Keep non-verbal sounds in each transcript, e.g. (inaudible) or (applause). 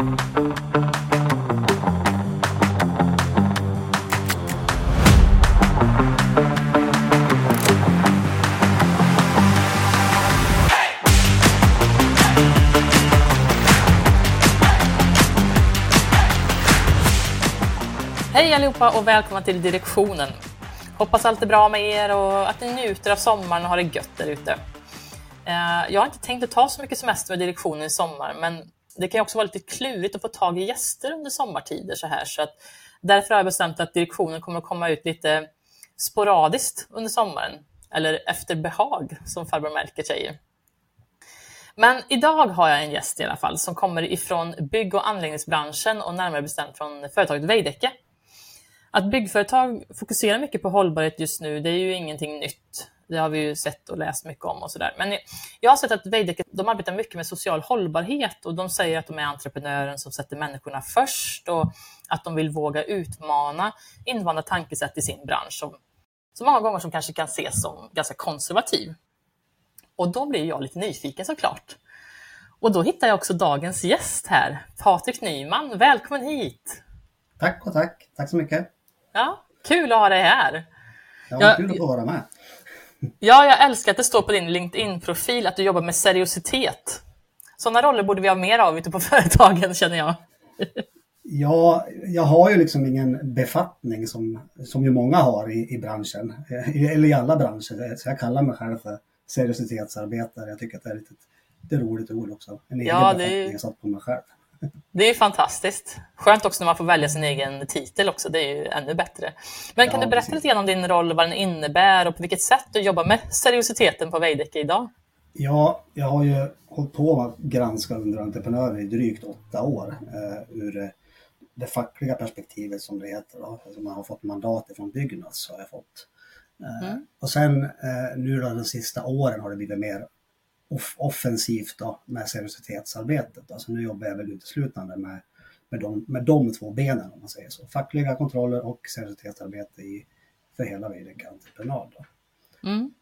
Hej allihopa och välkomna till Direktionen. Hoppas allt är bra med er och att ni njuter av sommaren och har det gött där ute. Eh, jag har inte tänkt att ta så mycket semester med direktionen i sommar, men det kan också vara lite klurigt att få tag i gäster under sommartider så här, så att därför har jag bestämt att direktionen kommer att komma ut lite sporadiskt under sommaren, eller efter behag, som farbror Melker säger. Men idag har jag en gäst i alla fall som kommer ifrån bygg och anläggningsbranschen och närmare bestämt från företaget Veidekke. Att byggföretag fokuserar mycket på hållbarhet just nu, det är ju ingenting nytt. Det har vi ju sett och läst mycket om och sådär. Men jag har sett att Veidekke, de arbetar mycket med social hållbarhet och de säger att de är entreprenören som sätter människorna först och att de vill våga utmana invanda tankesätt i sin bransch som, som många gånger som kanske kan ses som ganska konservativ. Och då blir jag lite nyfiken såklart. Och då hittar jag också dagens gäst här, Patrik Nyman. Välkommen hit! Tack och tack. Tack så mycket. Ja, kul att ha dig här. Ja, Jag- kul att få vara med. Ja, jag älskar att det står på din LinkedIn-profil att du jobbar med seriositet. Sådana roller borde vi ha mer av ute på (laughs) företagen, känner jag. Ja, jag har ju liksom ingen befattning som, som ju många har i, i branschen, eh, eller i alla branscher. Så jag kallar mig själv för seriositetsarbetare. Jag tycker att det är det är ett roligt ord också. En egen Ja, det befattning är- jag satt på mig själv. Det är ju fantastiskt. Skönt också när man får välja sin egen titel också, det är ju ännu bättre. Men kan Ja, du berätta precis. lite grann om din roll vad den innebär och på vilket sätt du jobbar med seriositeten på Veidekke idag? Ja, jag har ju hållit på att granska underentreprenörer i drygt åtta år eh, ur eh, det fackliga perspektivet som det heter. Då. Alltså man har fått mandat från Byggnads har jag fått. Eh, Mm. Och sen eh, nu då de sista åren har det blivit mer off- offensivt då med seriositetsarbetet. Alltså nu jobbar jag väl uteslutande med, med, de, med de två benen om man säger så. Fackliga kontroller och seriositetsarbete i, för hela Veidekke Entreprenad. Mm.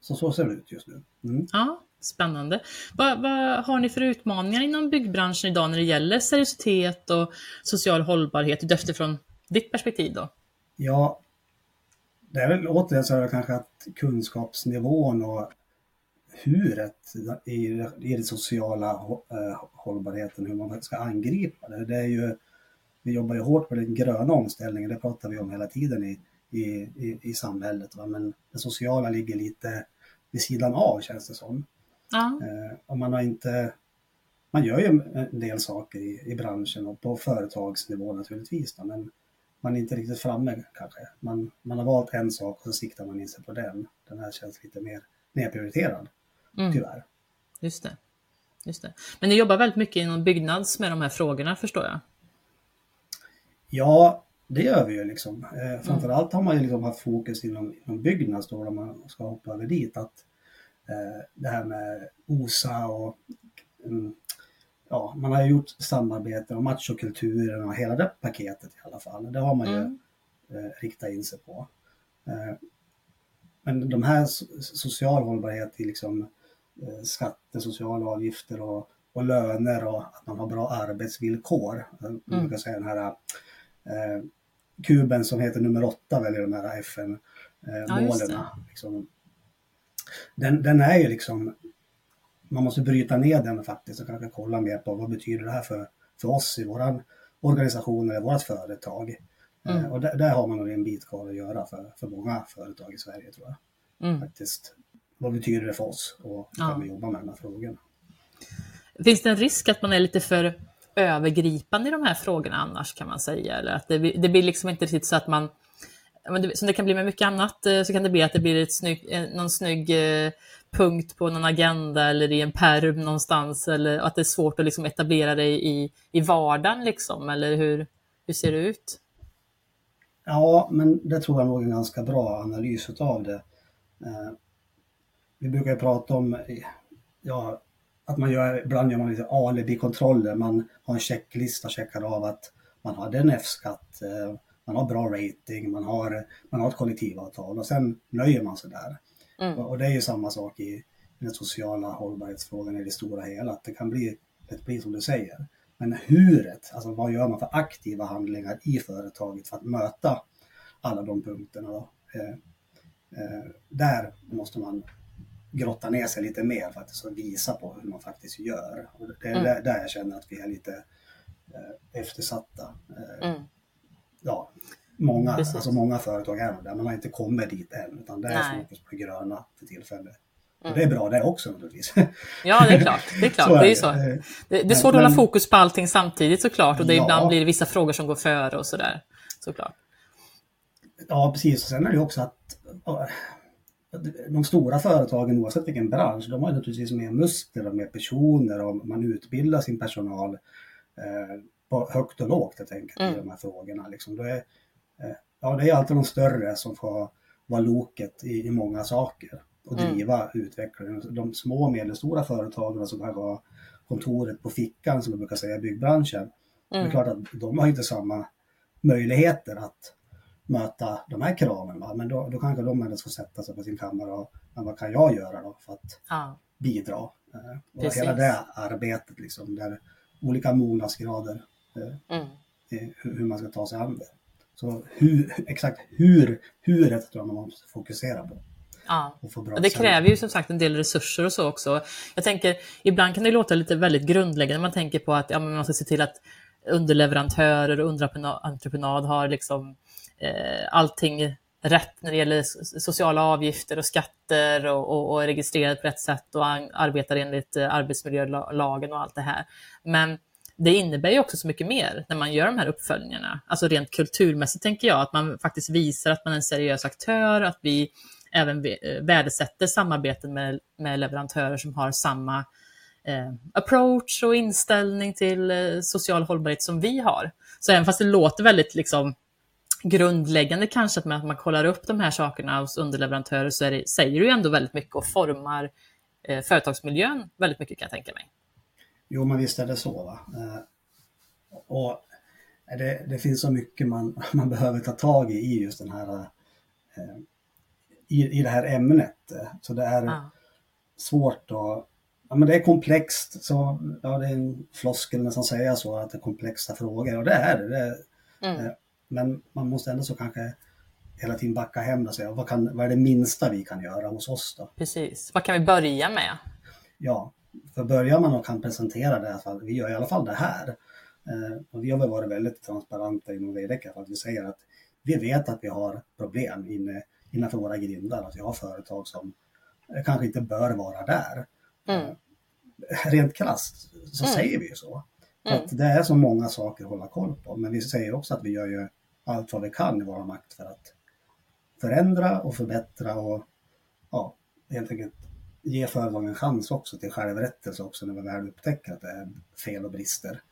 Så så ser det ut just nu. Mm. Ja, spännande. Vad, vad har ni för utmaningar inom byggbranschen idag när det gäller seriositet och social hållbarhet utifrån ditt perspektiv då? Ja, det är väl återigen så är det kanske att kunskapsnivån och huret i, i den sociala eh, hållbarheten, hur man ska angripa det. det är ju, vi jobbar ju hårt med den gröna omställningen, det pratar vi om hela tiden i, i, i, i samhället. Va? Men det sociala ligger lite vid sidan av känns det som. Ja, Eh, och man har inte man gör ju en del saker i, i branschen och på företagsnivå naturligtvis. Då, men man är inte riktigt framme kanske. Man, man har valt en sak och så siktar man in sig på den. Den här känns lite mer nedprioriterad, mm, tyvärr. just det. Just det. Men ni jobbar väldigt mycket inom Byggnads med de här frågorna förstår jag. Ja, det gör vi ju liksom. Eh, framförallt har man ju liksom haft fokus inom, inom Byggnads då, om man ska hoppa över dit. Att eh, det här med OSA och mm, ja, man har ju gjort samarbete och machokulturen och hela det paketet i alla fall. Det har man ju Mm. eh, riktat in sig på. Eh, men de här so- social hållbarhet i liksom skatter, sociala avgifter och, och löner och att man har bra arbetsvillkor. Man brukar säga den här eh, kuben som heter nummer åtta väljer de här Ja, FN-målen. det. liksom, den, den är ju liksom, man måste bryta ner den faktiskt och kanske kolla mer på vad betyder det här för, för oss i våran organisation eller vårt företag. Mm. Eh, och där, där har man nog en bit kvar att göra för, för många företag i Sverige tror jag. Mm. Faktiskt. Vad betyder det för oss och hur kan vi jobba med de här frågorna? Finns det en risk att man är lite för övergripande i de här frågorna annars kan man säga? Eller att det, blir- det blir liksom inte riktigt så att man som det kan bli med mycket annat, eh, så kan det bli att det blir ett snygg, eh, någon snygg eh, punkt på någon agenda eller i en perm någonstans, eller att det är svårt att liksom etablera det i, i vardagen, liksom, eller hur, hur ser det ut? Ja, men det tror jag nog är en ganska bra analys utav det. Vi brukar prata om ja, att man gör, ibland gör man lite alibi-kontroller. Man har en checklista checkar av att man hade en F-skatt, eh, man har bra rating, man har, man har ett kollektivavtal och sen nöjer man sig där. Mm. Och, och det är ju samma sak i den sociala hållbarhetsfrågan i det stora hela, att det kan bli, det blir som du säger. Men huret, alltså vad gör man för aktiva handlingar i företaget för att möta alla de punkterna. Då? Eh, eh, där måste man grotta ner sig lite mer för att visa på hur man faktiskt gör. Och det är mm. där, jag känner att vi är lite eh, eftersatta. Eh, mm. Ja, många, alltså många företag är där, man har inte kommit dit än, utan det är fokus på gröna för tillfället. Och mm. det är bra det också naturligtvis. Ja, det är klart. Det är, klart. (laughs) det är, så. Det, det, är svårt men, att hålla fokus på allting samtidigt såklart och det, ja. ibland blir det vissa frågor som går före och sådär. Såklart. Ja, precis. Och sen är det också att de stora företagen, oavsett vilken bransch, de har naturligtvis mer muskler och mer personer och man utbildar sin personal eh, på högt och lågt helt enkelt mm. i de här frågorna. Liksom. Det, är, eh, ja, det är alltid de större som får vara loket i, i många saker och mm. driva mm. utvecklingen. De små och medelstora företagen som kan ha kontoret på fickan som man brukar säga i byggbranschen. Mm. Det är mm. klart att de har inte samma möjligheter att möta de här kraven. Va? Men då, då kanske de ändå ska sätta sig på sin kammare och men vad kan jag göra då för att ja. bidra? Eh, och hela det arbetet liksom, där olika mognadsgrader, eh, mm. hur, hur man ska ta sig an det. Så hur, exakt hur, huret tror jag man måste fokusera på. Ja, och det kräver ju som sagt en del resurser och så också. Jag tänker, ibland kan det låta lite väldigt grundläggande, man tänker på att ja, man ska se till att underleverantörer och underentreprenad har liksom eh, allting rätt när det gäller sociala avgifter och skatter och, och, och registrerat på rätt sätt och arbetar enligt eh, arbetsmiljölagen och allt det här. Men det innebär ju också så mycket mer när man gör de här uppföljningarna. Alltså rent kulturmässigt tänker jag, att man faktiskt visar att man är en seriös aktör, att vi även eh, värdesätter samarbeten med, med leverantörer som har samma eh, approach och inställning till eh, social hållbarhet som vi har. Så även fast det låter väldigt liksom, grundläggande kanske att man, att man kollar upp de här sakerna hos underleverantörer så det, säger ju ändå väldigt mycket och formar eh, företagsmiljön väldigt mycket kan jag tänka mig. Jo, men visst är det så. Va? Eh, och det, det, finns så mycket man, (laughs) man behöver ta tag i i just den här eh, i, i det här ämnet. Så det är ja. svårt att Ja, men det är komplext, så ja, det är en floskel nästan säga så, att det är komplexa frågor och det är det. det mm. Men man måste ändå så kanske hela tiden backa hem och säga vad, kan, vad är det minsta vi kan göra hos oss då? Precis, vad kan vi börja med? Ja, för börjar man och kan presentera det, att vi gör i alla fall det här. Eh, och vi har väl varit väldigt transparenta inom Veidekke att vi säger att vi vet att vi har problem inne, innanför våra grindar, att vi har företag som kanske inte bör vara där. Mm. Rent krasst så mm. säger vi ju så. Mm. Att det är så många saker att hålla koll på, men vi säger också att vi gör ju allt vad vi kan i vår makt för att förändra och förbättra och ja, helt enkelt ge företagen en chans också till självrättelse också när vi väl upptäcker att det är fel och brister.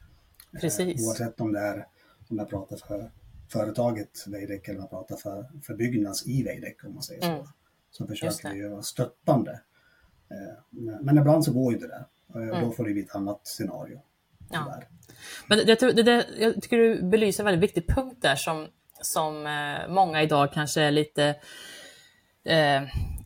Precis. Eh, oavsett om det är om jag pratar för företaget Veidekke eller om jag pratar för, för Byggnads i Veidekke om man säger så. Mm. Så försöker vi vara stöttande. Eh, men ibland så går ju inte det. Eh, mm. Då får det bli ett annat scenario. Ja. Men det, det, det, jag tycker du belyser en väldigt viktig punkt där som, som eh, många idag kanske är lite eh,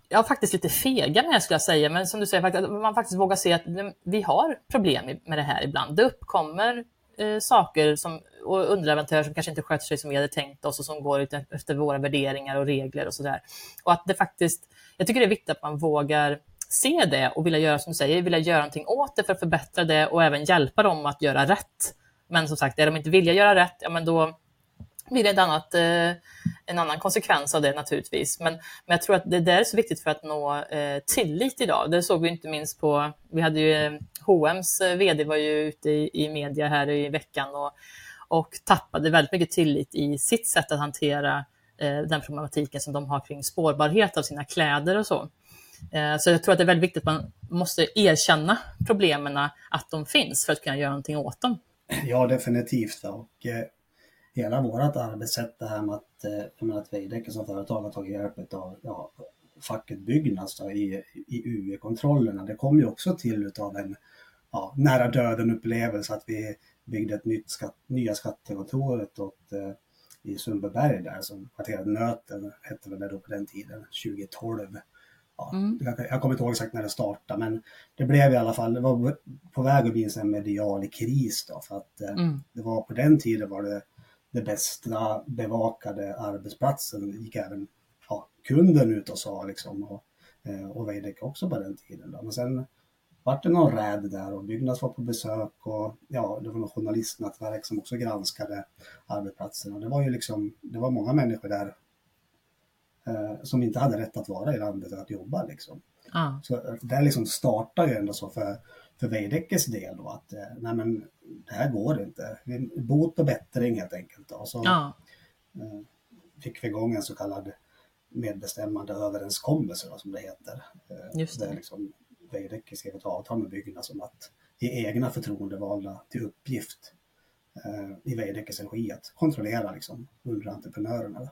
ja, faktiskt lite fega med skulle jag säga, men som du säger, att man faktiskt vågar se att vi har problem med det här ibland. Det uppkommer eh, saker som, och underleverantörer som kanske inte sköter sig som vi hade tänkt oss och som går efter våra värderingar och regler och sådär. Och att det faktiskt, jag tycker det är viktigt att man vågar se det och vilja göra som du säger, vilja göra någonting åt det för att förbättra det och även hjälpa dem att göra rätt. Men som sagt, är de inte vilja göra rätt, ja men då blir det ett annat, eh, en annan konsekvens av det naturligtvis. Men, men jag tror att det där är så viktigt för att nå eh, tillit idag. Det såg vi inte minst på, vi hade ju eh, H&M's eh, VD var ju ute i, i media här i veckan och, och tappade väldigt mycket tillit i sitt sätt att hantera eh, den problematiken som de har kring spårbarhet av sina kläder och så. Eh, så jag tror att det är väldigt viktigt att man måste erkänna problemen, att de finns för att kunna göra någonting åt dem. Ja, definitivt. Och eh, hela vårt arbetssätt, det här med att, eh, att Veidekke som företag har tagit hjälp av ja, facket Byggnads då, i, i UE-kontrollerna, det kom ju också till av en ja, nära döden-upplevelse att vi byggde ett nytt skatt, nya skattekontoret åt, eh, i Sundbyberg där som kvarteret Nöten hette väl det då på den tiden, 2012 ja, mm. jag, kommer inte ihåg exakt när det startade, men det blev i alla fall, det var på väg att bli en medial kris då, för att eh, mm. det var på den tiden var det det bästa bevakade arbetsplatsen, gick även ja, kunden ut och sa liksom, och, eh, och Veidekke också på den tiden. Då. Men sen vart det någon räd där och Byggnads var på besök och ja, det var något journalistnätverk som också granskade arbetsplatsen. Och det var ju liksom, det var många människor där som inte hade rätt att vara i landet att jobba liksom. Ah. Så eh, det liksom startar ju ändå så för, för Veidekkes del då att eh, nej men det här går inte. Bot och bättring helt enkelt. Och så ah. eh, fick vi igång en så kallad medbestämmande överenskommelse som det heter. Eh, Just det. Där liksom Veidekke skrev ett avtal med Byggnads om att ge egna förtroendevalda till uppgift eh, i Veidekkes regi att kontrollera liksom, underentreprenörerna.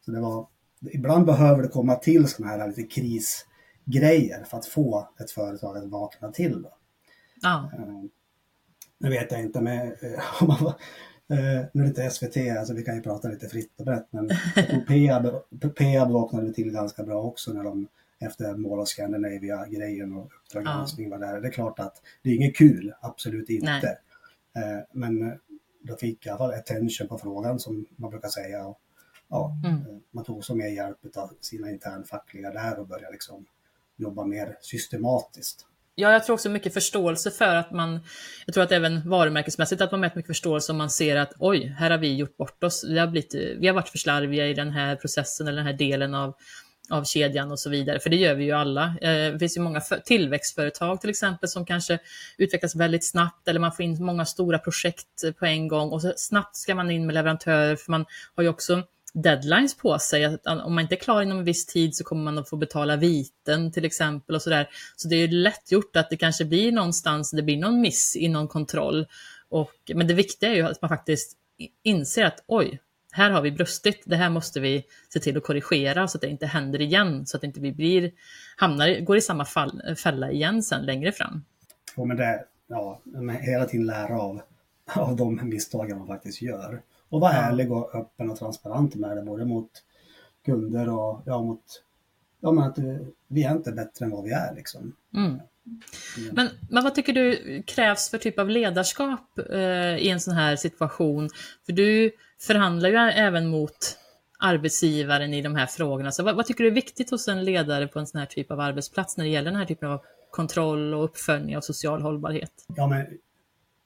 Så det var, ibland behöver det komma till sådana här lite krisgrejer för att få ett företag att vakna till. Då. Ja. Eh, nu vet jag inte med, eh, (laughs) om man, eh, nu är det inte SVT, alltså vi kan ju prata lite fritt och brett, men (laughs) Peab, Peab vaknade till ganska bra också när de efter Mall of Scandinavia-grejen och Uppdrag granskning var där. Det är klart att det är inget kul, absolut inte. Eh, men då fick jag i alla fall attention på frågan som man brukar säga. Och, ja, mm. Eh, man tog så mer hjälp av sina internfackliga där och började liksom jobba mer systematiskt. Ja, jag tror också mycket förståelse för att man, jag tror att även varumärkesmässigt att man mäter mycket förståelse om man ser att oj, här har vi gjort bort oss. Vi har, blivit, vi har varit för slarviga i den här processen eller den här delen av av kedjan och så vidare, för det gör vi ju alla. Eh, det finns ju många tillväxtföretag till exempel som kanske utvecklas väldigt snabbt eller man får in många stora projekt på en gång och så snabbt ska man in med leverantörer för man har ju också deadlines på sig. Att om man inte är klar inom en viss tid så kommer man att få betala viten till exempel och sådär. Så det är lätt gjort att det kanske blir någonstans, det blir någon miss i någon kontroll. Och, men det viktiga är ju att man faktiskt inser att oj, här har vi brustit, det här måste vi se till att korrigera så att det inte händer igen, så att inte vi blir, hamnar, går i samma fall, fälla igen sen längre fram. Och med det, ja, hela tiden lära av, av de misstagen man faktiskt gör. Och vara ärlig och öppen och transparent med det, både mot kunder och ja, mot ja, men att vi är inte bättre än vad vi är. Liksom. Mm. Men, men vad tycker du krävs för typ av ledarskap eh, i en sån här situation? För du förhandlar ju även mot arbetsgivaren i de här frågorna. Så vad, vad, tycker du är viktigt hos en ledare på en sån här typ av arbetsplats när det gäller den här typen av kontroll och uppföljning av social hållbarhet? Ja, men,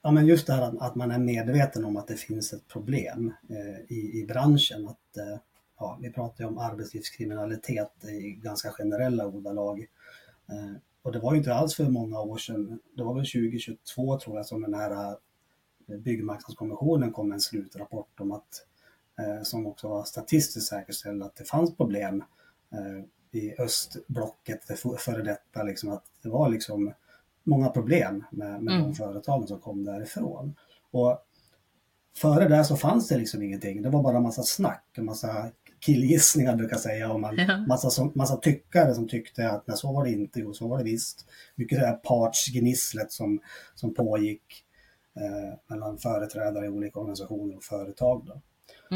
ja, men just det här att man är medveten om att det finns ett problem eh, i, i branschen. Att, eh, ja, vi pratar ju om arbetslivskriminalitet i ganska generella ordalag. Eh, och det var ju inte alls för många år sedan, det var väl 2022 tror jag som den här eh, byggmarknadskommissionen kom med en slutrapport om att, eh, som också var statistiskt säkerställd, att det fanns problem eh, i östblocket, det före detta, liksom, att det var liksom många problem med, med mm. de företagen som kom därifrån. Och före det så fanns det liksom ingenting, det var bara massa snack, en massa killgissningar brukar jag säga. Och man, ja. massa, som, massa tyckare som tyckte att nej, så var det inte, jo så var det visst. Mycket det här partsgnisslet som, som pågick eh, mellan företrädare i olika organisationer och företag. Då.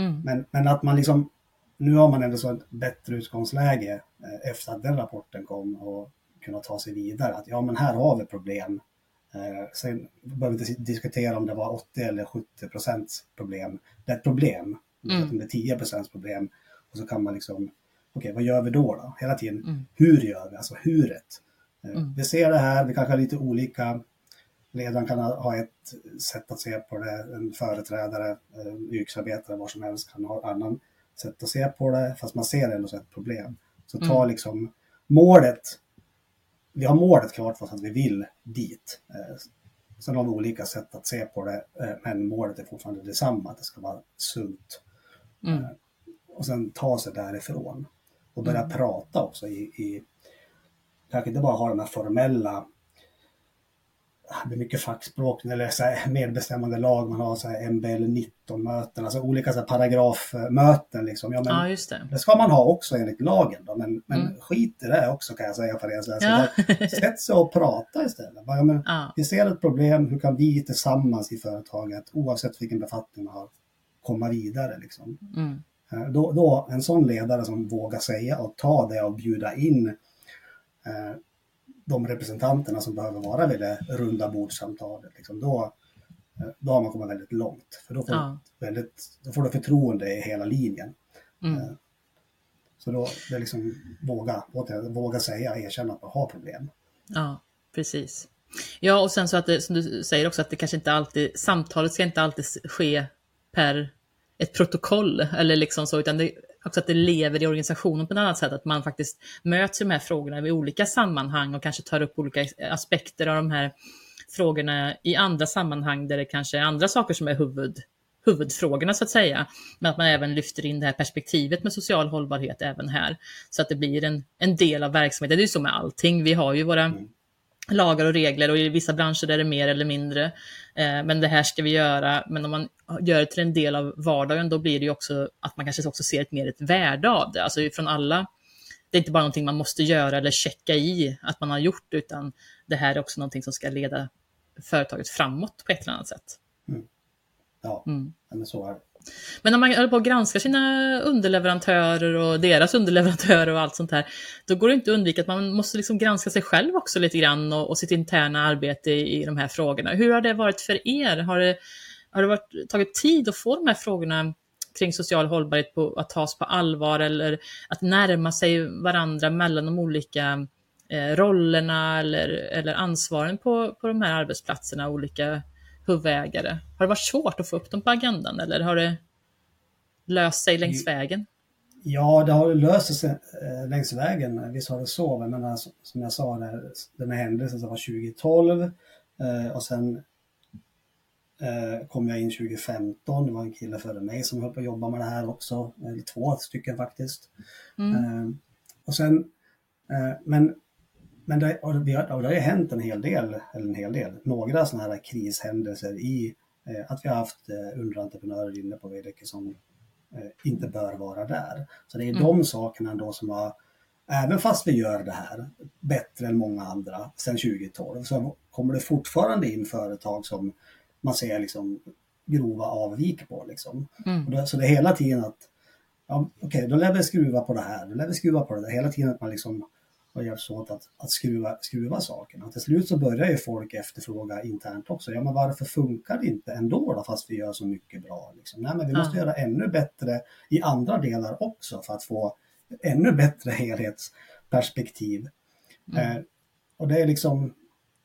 Mm. Men, men att man liksom, nu har man ändå så ett bättre utgångsläge eh, efter att den rapporten kom och kunna ta sig vidare. Att ja, men här har vi problem. Eh, sen behöver vi inte diskutera om det var 80 eller 70 procents problem. Det är ett problem. Mm. Om det är 10 procents problem och så kan man liksom, okej okay, vad gör vi då? då? Hela tiden, mm. hur gör vi? Alltså huret. Eh, mm. Vi ser det här, vi kanske har lite olika Ledaren kan ha ett sätt att se på det, en företrädare, eh, yrkesarbetare, var som helst kan ha ett annat sätt att se på det, fast man ser ändå ett problem. Så ta mm. liksom målet, vi har målet klart för oss att vi vill dit. Eh, sen har vi olika sätt att se på det, men målet är fortfarande detsamma, att det ska vara sunt. Mm och sen ta sig därifrån. Och börja mm. prata också i, i, kanske inte bara ha de här formella, det är mycket fackspråk eller så här medbestämmande lag, man har så här MBL 19-möten, alltså olika så här paragrafmöten. Liksom. Ja, men ja, just det. det ska man ha också enligt lagen, då, men, men mm. skit i det också kan jag säga för er. Så ja. Sätt sig och prata istället. Ja, men, ja. Vi ser ett problem, hur kan vi tillsammans i företaget, oavsett vilken befattning man har, komma vidare? Liksom. Mm. Eh, då, då, en sån ledare som vågar säga och ta det och bjuda in eh, de representanterna som behöver vara vid det runda bordssamtalet, liksom, då, eh, då har man kommit väldigt långt. För då får, Ja. du väldigt, då får du förtroende i hela linjen. Mm. Eh, Så då, det är liksom våga, återigen, våga säga, erkänna att man har problem. Ja, precis. Ja, och sen så att det, som du säger också, att det kanske inte alltid, samtalet ska inte alltid ske per ett protokoll eller liksom så, utan det, också att det lever i organisationen på ett annat sätt, att man faktiskt möts i de här frågorna i olika sammanhang och kanske tar upp olika aspekter av de här frågorna i andra sammanhang där det kanske är andra saker som är huvud, huvudfrågorna så att säga. Men att man även lyfter in det här perspektivet med social hållbarhet även här. Så att det blir en, en del av verksamheten. Det är ju så med allting. Vi har ju våra Mm lagar och regler och i vissa branscher är det mer eller mindre. Eh, men det här ska vi göra. Men om man gör det till en del av vardagen, då blir det ju också att man kanske också ser ett mer ett värde av det. Alltså från alla. Det är inte bara någonting man måste göra eller checka i att man har gjort, utan det här är också någonting som ska leda företaget framåt på ett eller annat sätt. Ja, Mm. ja, men så är det. Men när man håller på att granska sina underleverantörer och deras underleverantörer och allt sånt här, då går det inte att undvika att man måste liksom granska sig själv också lite grann och, och sitt interna arbete i, i de här frågorna. Hur har det varit för er? Har det, har det varit, tagit tid att få de här frågorna kring social hållbarhet på, att tas på allvar eller att närma sig varandra mellan de olika eh, rollerna eller, eller ansvaren på, på de här arbetsplatserna, olika huvudägare? Har det varit svårt att få upp dem på agendan eller har det löst sig längs vägen? Ja, det har löst sig eh, längs vägen. Visst har det så. Men alltså, som jag sa, den här händelsen som var 2012 eh, och sen eh, kom jag in 2015. Det var en kille före mig som höll på att jobba med det här också. Eller två stycken faktiskt. Mm. Och sen, men men det, och det, har, och det har ju hänt en hel del, eller en hel del, några sådana här krishändelser i eh, att vi har haft eh, underentreprenörer inne på Veidekke som eh, inte bör vara där. Så det är Mm. de sakerna då som har, även fast vi gör det här bättre än många andra sedan 2012, så kommer det fortfarande in företag som man ser liksom grova avvik på. Liksom. Mm. Det, så det är hela tiden att, ja, okej, då lär vi skruva på det här, då lär vi skruva på det där. Hela tiden att man liksom har hjälps åt att, att skruva, skruva sakerna. Till slut så börjar ju folk efterfråga internt också. Ja, men varför funkar det inte ändå då, fast vi gör så mycket bra? Liksom? Nej, men vi måste Ja. göra ännu bättre i andra delar också för att få ännu bättre helhetsperspektiv. Mm. Eh, och det är liksom,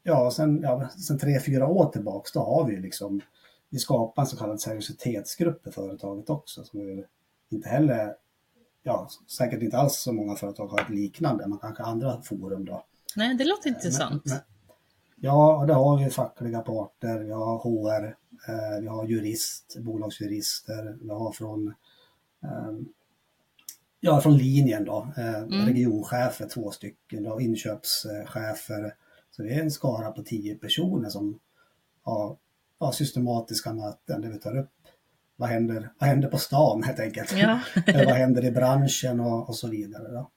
ja, sen, ja, sen tre, fyra år tillbaks, då har vi liksom, vi skapar en så kallad seriositetsgrupp i företaget också, som är inte heller, ja, säkert inte alls så många företag har ett liknande, man kanske andra forum då. Nej, det låter intressant. Men- men- Ja, och det har vi fackliga parter, vi har HR, eh, vi har jurist, bolagsjurister, vi har från ehm, Ja, från linjen då, eh, Mm. regionchefer två stycken, då, inköpschefer. Så det är en skara på tio personer som har, har systematiska möten där vi tar upp vad händer, vad händer på stan helt enkelt. Ja. (laughs) Vad händer i branschen och, och så vidare. Då.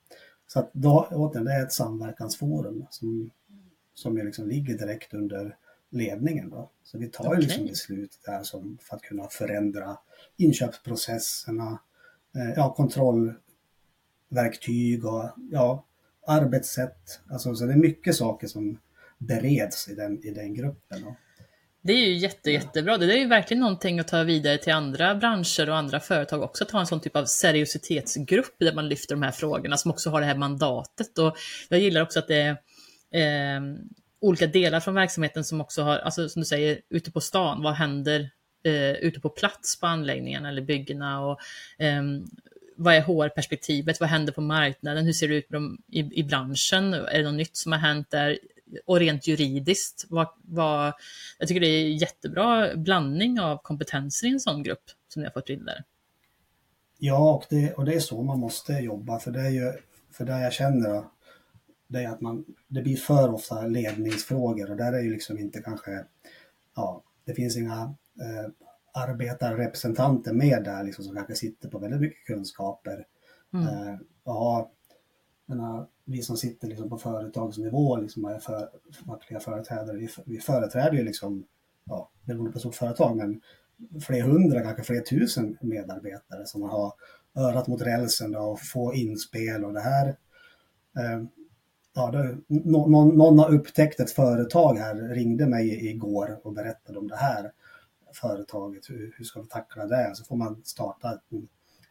Så att då, återigen, det är ett samverkansforum som, som ju liksom ligger direkt under ledningen. Då. Så vi tar ju liksom beslut där som, för att kunna förändra inköpsprocesserna, eh, ja, kontrollverktyg och ja, arbetssätt. Alltså, så det är mycket saker som bereds i den, i den gruppen. Då. Det är ju jätte, jättebra. Det är ju verkligen någonting att ta vidare till andra branscher och andra företag också, att ha en sån typ av seriositetsgrupp där man lyfter de här frågorna som också har det här mandatet. Och jag gillar också att det är eh, olika delar från verksamheten som också har, alltså som du säger, ute på stan, vad händer eh, ute på plats på anläggningen eller byggena och ehm, vad är HR-perspektivet? Vad händer på marknaden? Hur ser det ut dem i, i branschen? Är det något nytt som har hänt där? Och rent juridiskt, vad, vad, jag tycker det är jättebra blandning av kompetenser i en sån grupp som ni har fått in där. Ja, och det, och det är så man måste jobba. För det är ju, för det jag känner det är att man, det blir för ofta ledningsfrågor och där är ju liksom inte kanske, ja, det finns inga eh, arbetarrepresentanter med där liksom som kanske sitter på väldigt mycket kunskaper. Mm. Eh, och har, menar, vi som sitter liksom på företagsnivå, liksom är för, fackliga företrädare, vi, vi företräder ju liksom, ja, beroende på stort företag, men fler hundra, kanske fler tusen medarbetare som har örat mot rälsen då och få inspel och det här. Eh, ja, det, någon, någon har upptäckt ett företag här, ringde mig igår och berättade om det här företaget. Hur, hur ska vi tackla det? Så får man starta ett,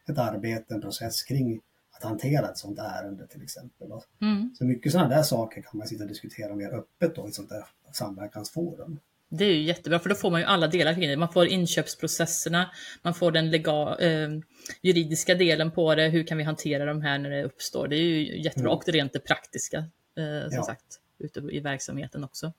ett arbete, en process kring hantera ett sådant ärende till exempel. Mm. Så mycket sådana där saker kan man sitta och diskutera mer öppet då i ett sånt där samverkansforum. Det är ju jättebra, för då får man ju alla delar kring det. Man får inköpsprocesserna, man får den legal, eh, juridiska delen på det, hur kan vi hantera de här när det uppstår. Det är ju jättebra, mm. och det rent det praktiska, eh, som ja. sagt, ute i verksamheten också.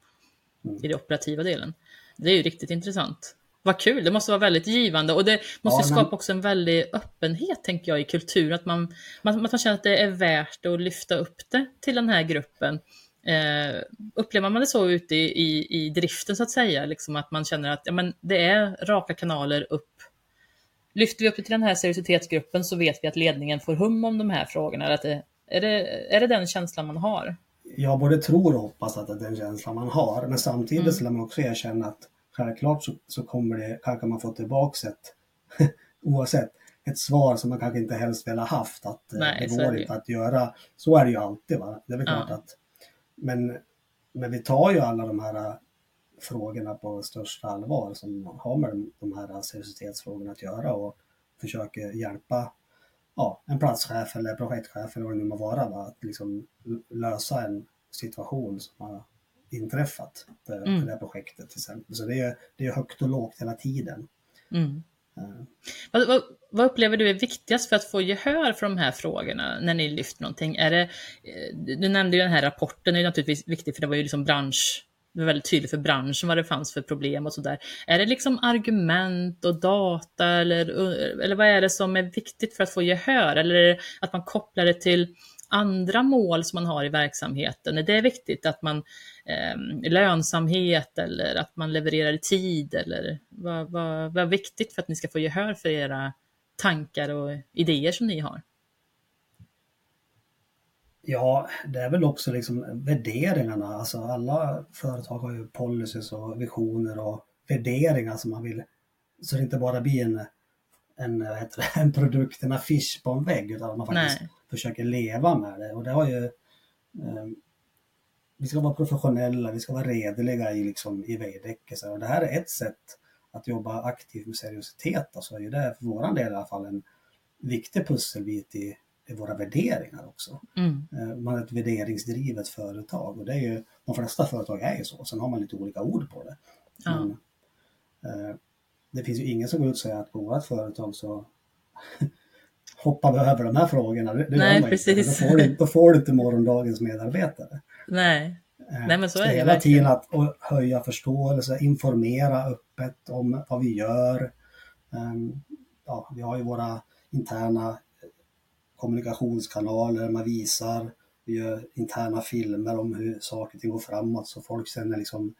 Mm. I den operativa delen. Det är ju riktigt intressant. Vad kul, det måste vara väldigt givande och det måste ja, skapa också en väldig öppenhet tänker jag i kultur, att man, man, att man känner att det är värt att lyfta upp det till den här gruppen. Eh, upplever man det så ute i, i, i driften så att säga, liksom att man känner att ja, men det är raka kanaler upp. Lyfter vi upp det till den här seriositetsgruppen så vet vi att ledningen får hum om de här frågorna. Att det, är, det, är det den känslan man har? Jag både tror och hoppas att det är den känslan man har, men samtidigt mm. så lär man också erkänna att självklart så, så kommer det, kanske man få tillbaka ett, (laughs) oavsett, ett svar som man kanske inte helst velat haft. Att eh, Nej, det går inte att göra. Så är det ju alltid. Va? Det är väl klart att, men, men vi tar ju alla de här eh, frågorna på största allvar som har med de här seriositetsfrågorna att göra och försöker hjälpa ja, en platschef eller projektchef eller vad det nu må vara, va? att liksom lösa en situation som har inträffat för, mm. för det här projektet till exempel. Så det är, det är högt och lågt hela tiden. Mm. Uh. Vad, vad, vad, upplever du är viktigast för att få gehör för de här frågorna när ni lyfter någonting? Är det, eh, du nämnde ju den här rapporten, det är naturligtvis viktigt för det var ju liksom bransch, det var väldigt tydligt för branschen vad det fanns för problem och sådär. Är det liksom argument och data eller, eller vad är det som är viktigt för att få gehör? Eller är det att man kopplar det till andra mål som man har i verksamheten? Är det viktigt att man eh, lönsamhet eller att man levererar i tid eller vad, vad, vad är viktigt för att ni ska få gehör för era tankar och idéer som ni har? Ja, det är väl också liksom värderingarna. Alltså alla företag har ju policies och visioner och värderingar som man vill, så det inte bara blir en, en, det, (laughs) en produkt, en affisch på en vägg, utan man faktiskt Nej. Försöker leva med det. Och det har ju eh, vi ska vara professionella, vi ska vara redliga i, liksom, i Veidekke. Och det här är ett sätt att jobba aktivt med seriositet. Alltså är det för vår del i alla fall en viktig pusselbit i, i våra värderingar också. Mm. Eh, man är ett värderingsdrivet företag och det är ju, de flesta företag är ju så. Sen har man lite olika ord på det. Ja. Men, eh, det finns ju ingen som går ut och säger att på vårt företag så hoppar vi över de här frågorna. Det, det Nej, precis. Då, får du, då får du inte morgondagens medarbetare. Nej. Eh, Nej, men så är det Hela tiden att höja förståelse, informera öppet om vad vi gör. Um, ja, vi har ju våra interna kommunikationskanaler, man visar, vi gör interna filmer om hur saker och ting går framåt så folk känner liksom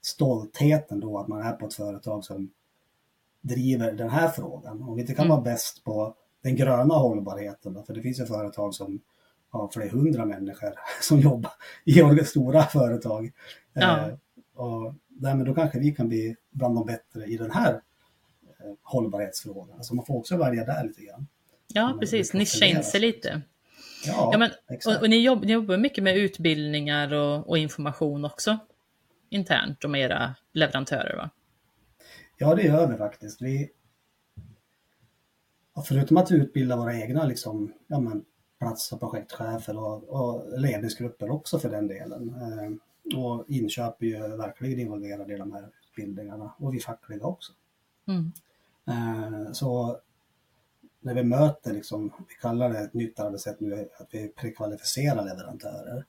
stoltheten då att man är på ett företag som driver den här frågan. Om vi inte kan mm. vara bäst på den gröna hållbarheten, då, för det finns ju företag som har flera hundra människor (laughs) som jobbar i stora företag. Ja. Eh, och därmed då kanske vi kan bli bland de bättre i den här eh, hållbarhetsfrågan. Alltså man får också välja där lite grann. Ja, precis. Nischa in sig lite. Ja, ja men, och, och ni, jobb, ni, jobbar mycket med utbildningar och, och, information också internt och med era leverantörer va? Ja, det gör vi faktiskt. Vi, förutom att utbilda våra egna liksom, ja, men, plats och projektchefer och, och ledningsgrupper också för den delen. Eh, och inköp är ju verkligen involverade i de här utbildningarna och vi fackliga också. Mm. Eh, så när vi möter, liksom, vi kallar det ett nytt arbetssätt nu, att vi prekvalificerar leverantörer.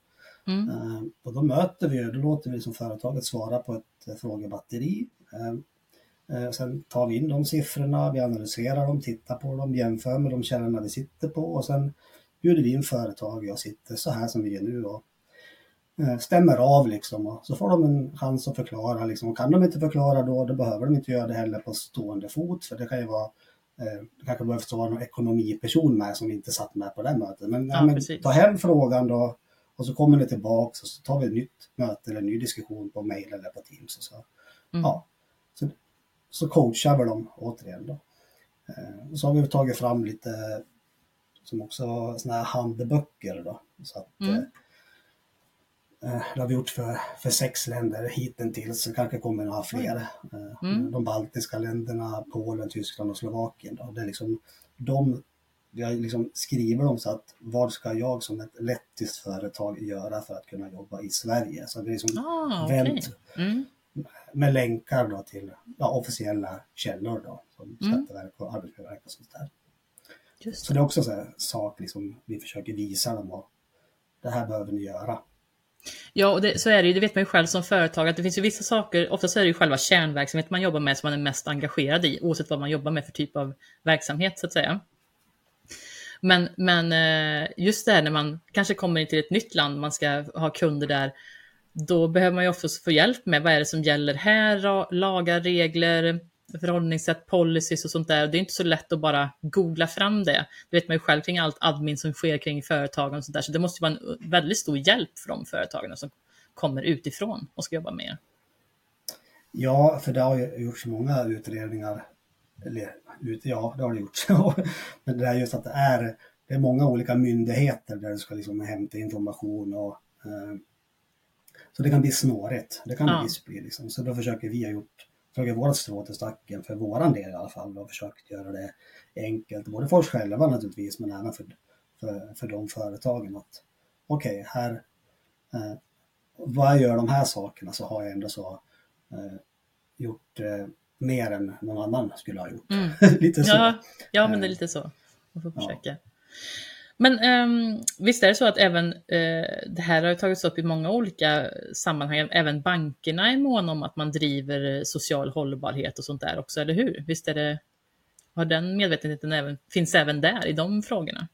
Mm. Eh, och då möter vi, då låter vi som företaget svara på ett frågebatteri. Sen tar vi in de siffrorna, vi analyserar dem, tittar på dem, jämför med de källorna vi sitter på och sen bjuder vi in företag och sitter så här som vi är nu och eh, stämmer av liksom och så får de en chans att förklara liksom. Och kan de inte förklara då, då behöver de inte göra det heller på stående fot för det kan ju vara eh, det kanske behövs vara någon ekonomiperson med som inte satt med på det mötet. Men, ja, men ta hem frågan då och så kommer det tillbaks och så tar vi ett nytt möte eller en ny diskussion på mail eller på Teams. Och så, mm. ja, så, så coachar vi dem återigen då. Eh, så har vi tagit fram lite som också såna här handböcker då. Så att, mm. Eh, det har vi gjort för, för sex länder hittills, så kanske kommer några fler. Eh, Mm. De baltiska länderna, Polen, Tyskland och Slovakien. Då. Det är liksom, de, jag liksom skriver dem så att vad ska jag som ett lettiskt företag göra för att kunna jobba i Sverige? Så det är liksom Ah, okej. vänt Mm. Med länkar då till ja, officiella källor då, som Mm. Skatteverk och Arbetsmiljöverket och sånt där. Just Så det är också så här sak liksom, vi försöker visa dem och det här behöver ni göra. Ja, och det, så är det ju. Det vet man ju själv som företag att det finns ju vissa saker, oftast är det ju själva kärnverksamhet man jobbar med som man är mest engagerad i, oavsett vad man jobbar med för typ av verksamhet så att säga. Men, men eh, just det här när man kanske kommer in till ett nytt land, man ska ha kunder där, då behöver man ju också få hjälp med vad är det som gäller här, lagar, regler, förhållningssätt, policies och sånt där. Det är inte så lätt att bara googla fram det. Det vet man ju själv kring allt admin som sker kring företagen och sånt där. Så det måste ju vara en väldigt stor hjälp för de företagen som kommer utifrån och ska jobba med er. Ja, för det har ju gjorts många utredningar. Eller, ut, ja, det har det gjorts. (laughs) Men det är just att det är, det är många olika myndigheter där du ska liksom hämta information och eh, så det kan bli snårigt. Det kan det Ja. visst bli. Liksom. Så då försöker vi ha gjort, försöker vårt strå till stacken för våran del i alla fall och försökt göra det enkelt, både för oss själva naturligtvis men även för, för, för de företagen att okej, här, eh, vad jag gör de här sakerna så har jag ändå så eh, gjort eh, mer än någon annan skulle ha gjort. Mm. (laughs) Lite så. Ja, ja, men det är lite så. Man får försöka. Men ehm, visst är det så att även eh, det här har tagits upp i många olika sammanhang. Även bankerna är måna om att man driver eh, social hållbarhet och sånt där också, eller hur? Visst är det, har den medvetenheten även, finns även där i de frågorna?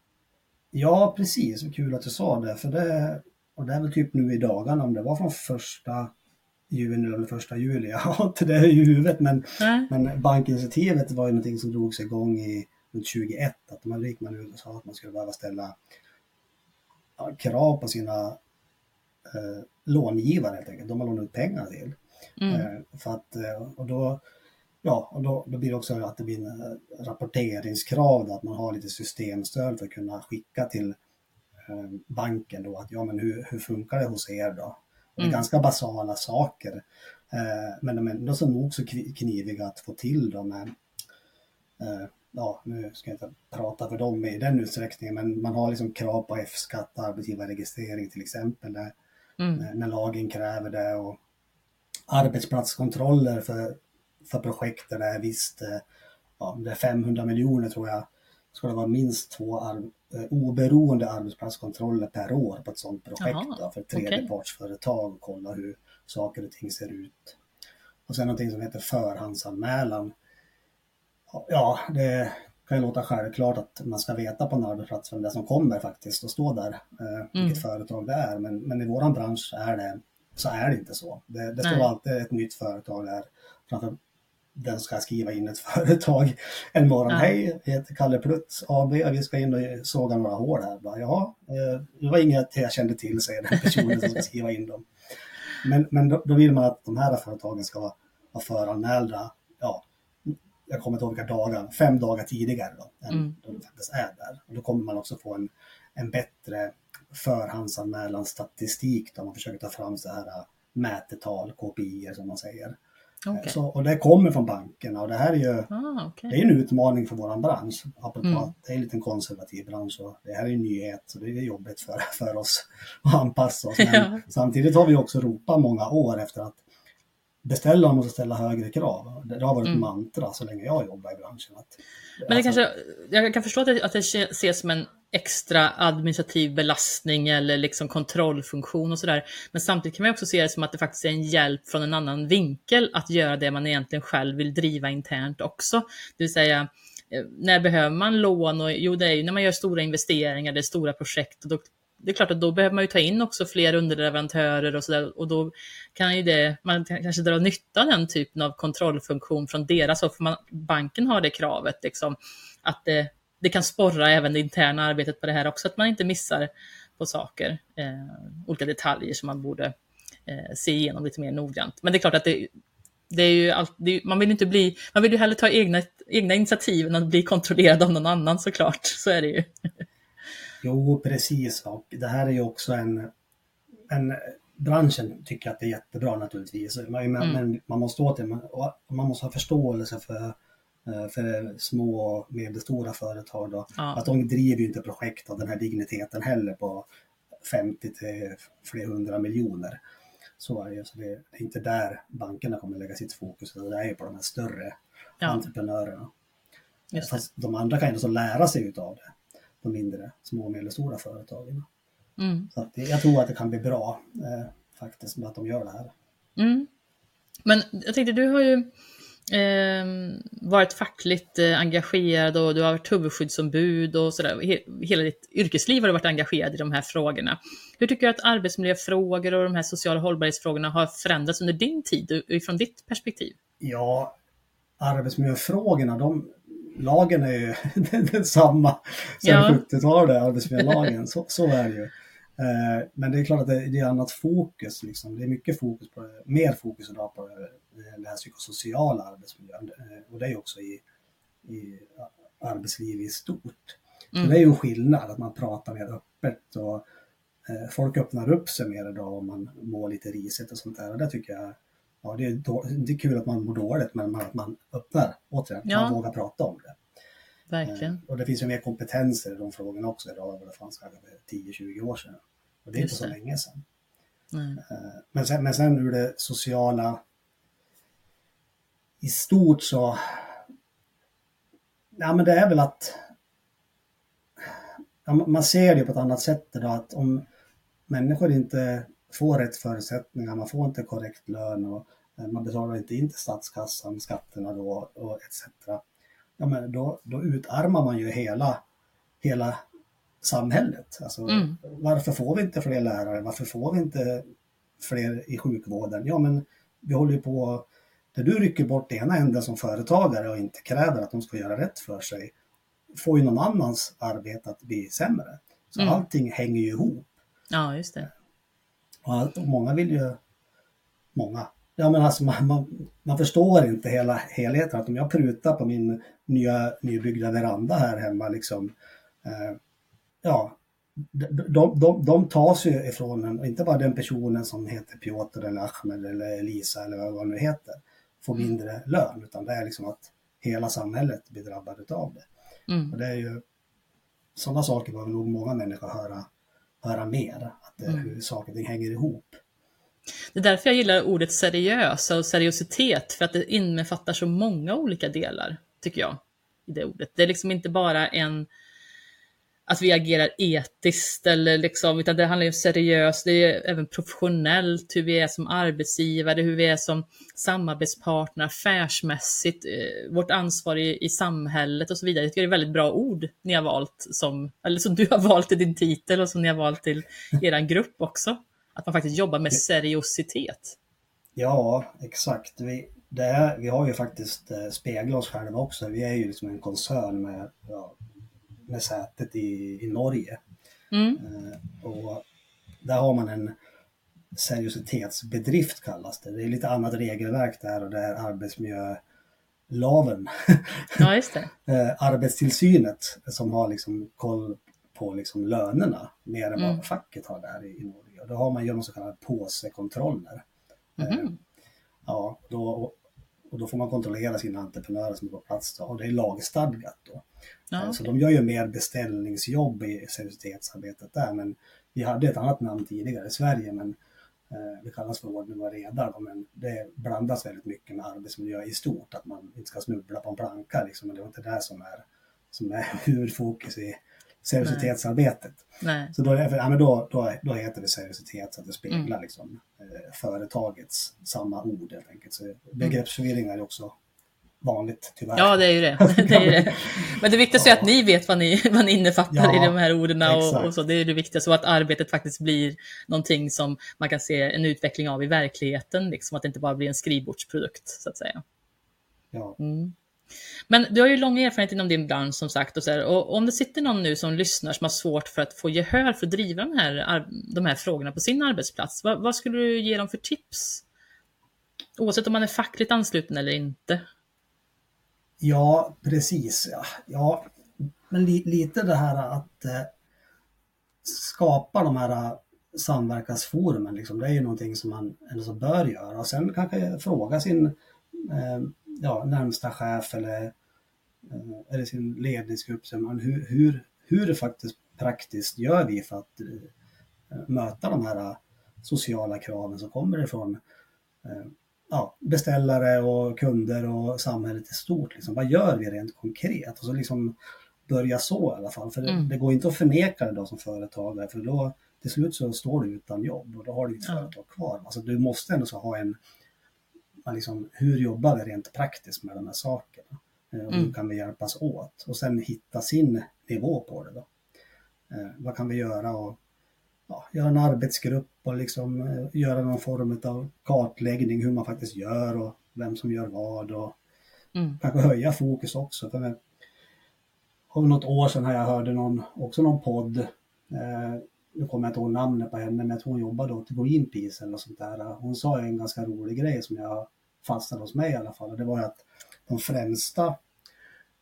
Ja, precis. Kul att du sa det. För det, och det är väl typ nu i dagarna, om det var från första juni eller första juli. (laughs) Jag har inte det i huvudet, men, Nej? men bankinitiativet var ju någonting som drogs igång i runt 2021. Att man gick man ut och sa att man skulle behöva ställa ja, krav på sina eh, långivare helt enkelt. De har lånat ut pengar till. Mm. Eh, för att, eh, och då, ja, och då, då blir det också att det blir en eh, rapporteringskrav, då, att man har lite systemstöd för att kunna skicka till eh, banken då att ja men hur, hur funkar det hos er då? Och Det är Mm. ganska basala saker. Eh, men de är ändå så nog så kni- kniviga att få till dem. med, Eh, ja, nu ska jag inte prata för dem i den utsträckningen, men man har liksom krav på F-skatt, arbetsgivarregistrering till exempel, när, Mm. när- när lagen kräver det. Och arbetsplatskontroller för, för projekt där det är visst, eh, ja, det är 500 miljoner tror jag, ska det vara minst två ar- eh, oberoende arbetsplatskontroller per år på ett sådant projekt Jaha, då, för tredjepartsföretag och kolla hur saker och ting ser ut. Och sen någonting som heter förhandsanmälan. Ja, det kan ju låta självklart att man ska veta på en arbetsplats vem det är som kommer faktiskt och stå där, eh, vilket företag det är. Men, men i våran bransch är det, så är det inte så. Det, det står alltid ett nytt företag där framför den ska skriva in ett (laughs) företag en morgon. Ja. Hej, jag heter Kalle Plutz AB vi ska in och såga några hål här. Bara, Jaha, eh, det var inget jag kände till, säger den personen som ska skriva in dem. Men, men då, då vill man att de här företagen ska vara, vara föranmälda, ja, jag kommer inte ihåg vilka dagar, fem dagar tidigare då, än Mm. då de faktiskt är där. Och då kommer man också få en, en bättre förhandsanmälan statistik då man försöker ta fram så här äh, mätetal, KPI som man säger. Okej. Så, och det kommer från bankerna och det här är ju Ah, okej. det är en utmaning för våran bransch. Apropå Mm. att det är en liten konservativ bransch och det här är en nyhet så det är jobbigt för, (laughs) för oss att anpassa oss. Men (laughs) samtidigt har vi också ropat många år efter att beställaren måste ställa högre krav. Det har varit Mm. mantra så länge jag jobbar i branschen. Att, Men det alltså, kanske, jag kan förstå att det, att det ses som en extra administrativ belastning eller liksom kontrollfunktion och sådär. Men samtidigt kan man också se det som att det faktiskt är en hjälp från en annan vinkel att göra det man egentligen själv vill driva internt också. Det vill säga, eh, när behöver man lån? Och, jo, det är ju när man gör stora investeringar, det är stora projekt. Och då, det är klart att då behöver man ju ta in också fler underleverantörer och sådär. Och då kan ju det, man kan kanske dra nytta av den typen av kontrollfunktion från deras håll. För man, banken har det kravet, liksom, att det, det kan sporra även det interna arbetet på det här också, att man inte missar på saker, eh, olika detaljer som man borde eh, se igenom lite mer noggrant. Men det är klart att det, det är ju allt, det är, man vill inte bli, man vill ju hellre ta egna, egna initiativ än att bli kontrollerad av någon annan såklart. Så är det ju. Jo, precis. Och det här är ju också en, en branschen tycker att det är jättebra naturligtvis. Men, men Mm. man måste åt det, man, man måste ha förståelse för, eh, för små och medelstora företag. Då. Ja. Att de driver ju inte projekt av den här digniteten heller på 50 till flera hundra miljoner. Så är det. Så det, är inte där bankerna kommer lägga sitt fokus, det är ju på de här större Ja. entreprenörerna. Fast de andra kan ju också lära sig utav det, de mindre, små och medelstora företagen. Mm. Så att det, jag tror att det kan bli bra eh, faktiskt med att de gör det här. Mm. Men jag tänkte, du har ju eh, varit fackligt eh, engagerad och du har varit huvudskyddsombud och sådär. He- hela ditt yrkesliv har du varit engagerad i de här frågorna. Hur tycker du att arbetsmiljöfrågor och de här sociala hållbarhetsfrågorna har förändrats under din tid och ifrån ditt perspektiv? Ja, arbetsmiljöfrågorna, de, lagen är ju (laughs) densamma sedan Ja. 70-talet, arbetsmiljölagen. Så, så är det ju. Eh, men det är klart att det, det är annat fokus. Liksom. Det är mycket fokus på mer fokus idag på det här psykosociala arbetsmiljön. Eh, och det är också i, i arbetsliv i stort. Mm. det är ju en skillnad att man pratar mer öppet och eh, folk öppnar upp sig mer idag om man mår lite risigt och sånt där. Och det tycker jag, ja det är, då, det är kul att man mår dåligt men att man öppnar, återigen, Ja. man vågar prata om det. Verkligen. Eh, och det finns ju mer kompetenser i de frågorna också idag än vad det fanns kanske för 10-20 år sedan. Och det är Just inte så det. länge sedan. Eh, Men sen, men sen ur det sociala i stort så Ja men det är väl att ja, man ser det på ett annat sätt idag att om människor inte får rätt förutsättningar, man får inte korrekt lön och eh, man betalar inte in till statskassan skatterna då och etc. Ja men då, då utarmar man ju hela, hela samhället. Alltså, Mm. Varför får vi inte fler lärare? Varför får vi inte fler i sjukvården? Ja, men vi håller ju på... Där du rycker bort ena änden som företagare och inte kräver att de ska göra rätt för sig, får ju någon annans arbete att bli sämre. Så Mm. allting hänger ju ihop. Ja, just det. Och många vill ju... Många. Ja, men alltså man, man, man förstår inte hela helheten. Att om jag prutar på min nya nybyggda veranda här hemma, liksom, eh, ja, de, de, de, tas ju ifrån en, inte bara den personen som heter Piotr eller Ahmed eller Elisa eller vad det nu heter, får mindre lön, utan det är liksom att hela samhället blir drabbat av det. Mm. Och det är ju sådana saker behöver nog många människor höra, höra mer, att det, Mm. hur saker och ting hänger ihop. Det är därför jag gillar ordet seriösa och seriositet, för att det innefattar så många olika delar, tycker jag, i det ordet. Det är liksom inte bara en att vi agerar etiskt, eller liksom, utan det handlar ju om seriöst, det är även professionellt, hur vi är som arbetsgivare, hur vi är som samarbetspartner, affärsmässigt, eh, vårt ansvar i, i samhället och så vidare. Jag tycker det är väldigt bra ord ni har valt, som, eller som du har valt i din titel och som ni har valt till (laughs) er grupp också. Att man faktiskt jobbar med seriositet. Ja, exakt. Vi, det är, vi har ju faktiskt eh, speglat oss själva också. Vi är ju liksom en koncern med, ja, med sätet i, i Norge. Mm. Eh, och där har man en seriositetsbedrift kallas det. Det är lite annat regelverk där och det är arbetsmiljölaven. (laughs) Ja, just det. eh, arbetstillsynet som har liksom koll på liksom lönerna mer än Mm. vad facket har där i, Norge. Och då har man ju så kallade påsekontroller. Mhm. Ja, då, och då får man kontrollera sina entreprenörer som är på plats då, och det är lagstadgat då. Ja, Eh, Så de gör ju mer beställningsjobb i seriositetsarbetet där, men vi hade ett annat namn tidigare i Sverige, men eh, det kallas för ordning och reda, då, men det blandas väldigt mycket med arbetsmiljö i stort, att man inte ska snubbla på en planka liksom, men det var inte det som är, som är (laughs) huvudfokus i seriositetsarbetet. Nej. Så då, ja, men då, då, då heter det seriositet så att det speglar Mm. liksom, eh, företagets samma ord helt enkelt. Så begreppsförvirring är också vanligt tyvärr. Ja, det är ju det. (laughs) det, är det. Men det viktigaste är att ni vet vad ni, vad ni innefattar Ja, i de här orden och, och så. Det är det viktigaste. Och att arbetet faktiskt blir någonting som man kan se en utveckling av i verkligheten. Liksom, att det inte bara blir en skrivbordsprodukt, så att säga. Ja. Mm. Men du har ju lång erfarenhet inom din bransch som sagt. Och, så här, och om det sitter någon nu som lyssnar som har svårt för att få gehör för att driva de här, de här frågorna på sin arbetsplats. Vad, vad skulle du ge dem för tips? Oavsett om man är fackligt ansluten eller inte. Ja, precis. Ja, ja. men li, lite det här att eh, skapa de här eh, samverkansforumen, liksom, det är ju någonting som man alltså, bör göra. Och sen kanske fråga sin eh, ja, närmsta chef eller, eh, eller sin ledningsgrupp, så man, hur, hur, hur faktiskt praktiskt gör vi för att eh, möta de här sociala kraven som kommer ifrån eh, ja, beställare och kunder och samhället i stort. Liksom. Vad gör vi rent konkret? Och så liksom börja så i alla fall. För mm. det, det, går inte att förneka det då som företagare för då till slut så står du utan jobb och då har du ditt ja. företag kvar. Alltså du måste ändå så ha en, liksom, hur jobbar vi rent praktiskt med de här sakerna? Eh, och hur mm. kan vi hjälpas åt? Och sen hitta sin nivå på det då. Eh, vad kan vi göra och ja, göra en arbetsgrupp och liksom eh, göra någon form av kartläggning hur man faktiskt gör och vem som gör vad och mm. kanske höja fokus också. För för något år sedan här jag hörde någon, också någon podd, eh, nu kommer jag inte ihåg namnet på henne, men jag tror hon jobbade åt Greenpeace eller något sånt där. Hon sa en ganska rolig grej som jag fastnade hos mig i alla fall. Och det var att de främsta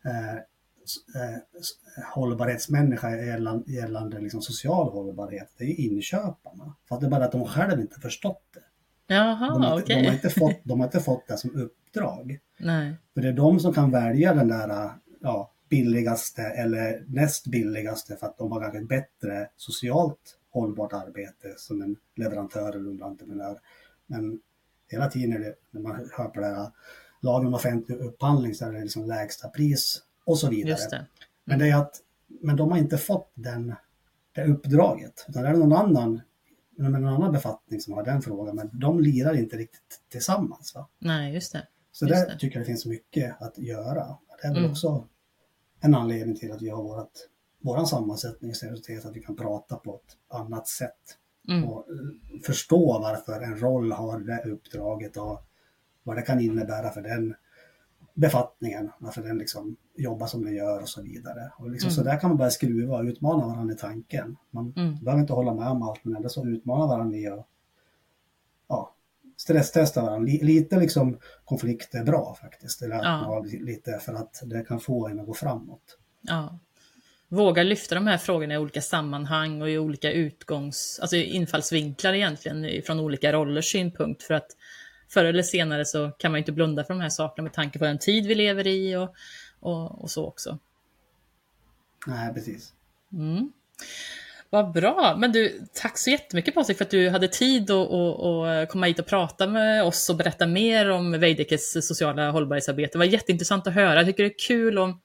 eh, eh, hållbarhetsmänniska gällande, gällande liksom social hållbarhet, det är inköparna. För att det är bara att de själva inte förstått det. Jaha, de, har, okay. de, har inte fått, de har inte fått det som uppdrag. Nej. För det är de som kan välja den där ja, billigaste eller näst billigaste för att de har kanske ett bättre socialt hållbart arbete som en leverantör eller underentreprenör. Men hela tiden när man hör på det här lagen om offentlig upphandling så är det liksom lägsta pris och så vidare. Det. Mm. Men det är att men de har inte fått den, det uppdraget. Utan det är någon annan, någon annan befattning som har den frågan. Men de lirar inte riktigt tillsammans. Va? Nej, just det. Så just där det. tycker jag det finns mycket att göra. Det är väl mm. också en anledning till att vi har vårat, våran sammansättning i seriositet, att vi kan prata på ett annat sätt. Mm. Och förstå varför en roll har det uppdraget och vad det kan innebära för den befattningen, varför den liksom jobbar som den gör och så vidare. Och liksom, mm. Så där kan man börja skruva och utmana varandra i tanken. Man mm. behöver inte hålla med om allt, men ändå så utmana varandra i att stresstesta varandra. Lite liksom konflikt är bra faktiskt, eller att ja. man lite för att det kan få en att gå framåt. Ja. Våga lyfta de här frågorna i olika sammanhang och i olika utgångs, alltså infallsvinklar egentligen från olika rollers synpunkt för att förr eller senare så kan man inte blunda för de här sakerna med tanke på den tid vi lever i och, och, och så också. Nej, precis. Mm. Vad bra! Men du, tack så jättemycket Patrik för att du hade tid att komma hit och prata med oss och berätta mer om Veidekkes sociala hållbarhetsarbete. Det var jätteintressant att höra. Jag tycker det är kul att,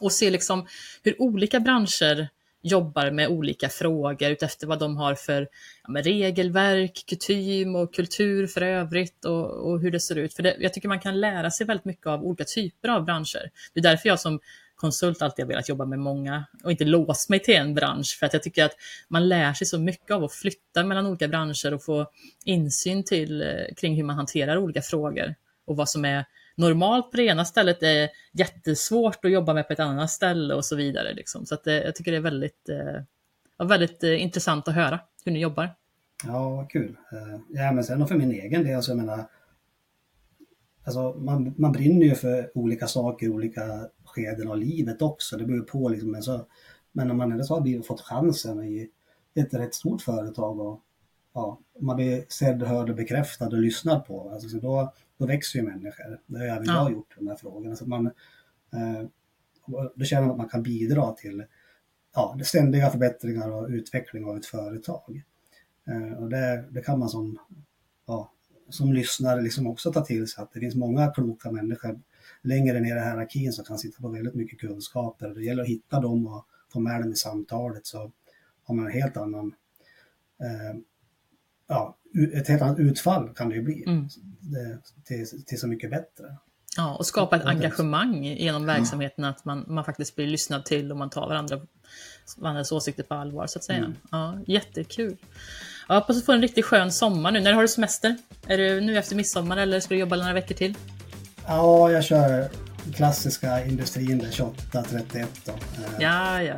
att se liksom hur olika branscher jobbar med olika frågor utefter vad de har för ja, regelverk, kutym och kultur för övrigt och, och hur det ser ut. För det, jag tycker man kan lära sig väldigt mycket av olika typer av branscher. Det är därför jag som konsult alltid har velat jobba med många och inte låst mig till en bransch för att jag tycker att man lär sig så mycket av att flytta mellan olika branscher och få insyn till eh, kring hur man hanterar olika frågor och vad som är normalt på det ena stället är jättesvårt att jobba med på ett annat ställe och så vidare. Liksom. Så att, eh, jag tycker det är väldigt, eh, väldigt eh, intressant att höra hur ni jobbar. Ja, vad kul. Eh, ja, men sen för min egen del, alltså, jag menar, alltså, man, man brinner ju för olika saker olika skeden av livet också. Det beror på liksom, men, så, men när man ändå så har fått chansen i ett rätt stort företag och ja, man blir sedd, hörd och bekräftad och lyssnad på. Alltså, så då, då växer ju människor. Det har även ja. jag gjort, de här frågorna. Så man, eh, då känner man att man kan bidra till ja, ständiga förbättringar och utveckling av ett företag. Eh, och det, det kan man som, ja, som lyssnare liksom också ta till sig att det finns många kloka människor längre ner i hierarkin som kan sitta på väldigt mycket kunskaper. Det gäller att hitta dem och få med dem i samtalet så har man en helt annan eh, ja, ett helt annat utfall kan det ju bli. Mm. Till, till så mycket bättre. Ja, och skapa ett engagemang genom verksamheten, att man, man faktiskt blir lyssnad till och man tar varandra, varandras åsikter på allvar så att säga. Mm. Ja, jättekul. Jag hoppas du får en riktigt skön sommar nu. När har du semester? Är det nu efter midsommar eller ska du jobba några veckor till? Ja, jag kör klassiska industrin 28-31 då. Ja, ja.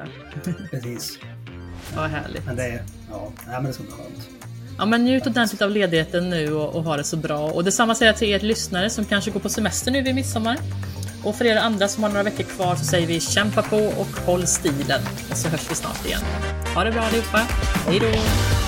Precis. (laughs) Vad härligt. Men det, ja, men det ska bli skönt. Ja, men njut ordentligt av ledigheten nu och, och ha det så bra. Och detsamma säger jag till er lyssnare som kanske går på semester nu vid midsommar. Och för er andra som har några veckor kvar så säger vi kämpa på och håll stilen. Och så hörs vi snart igen. Ha det bra allihopa. Hej då!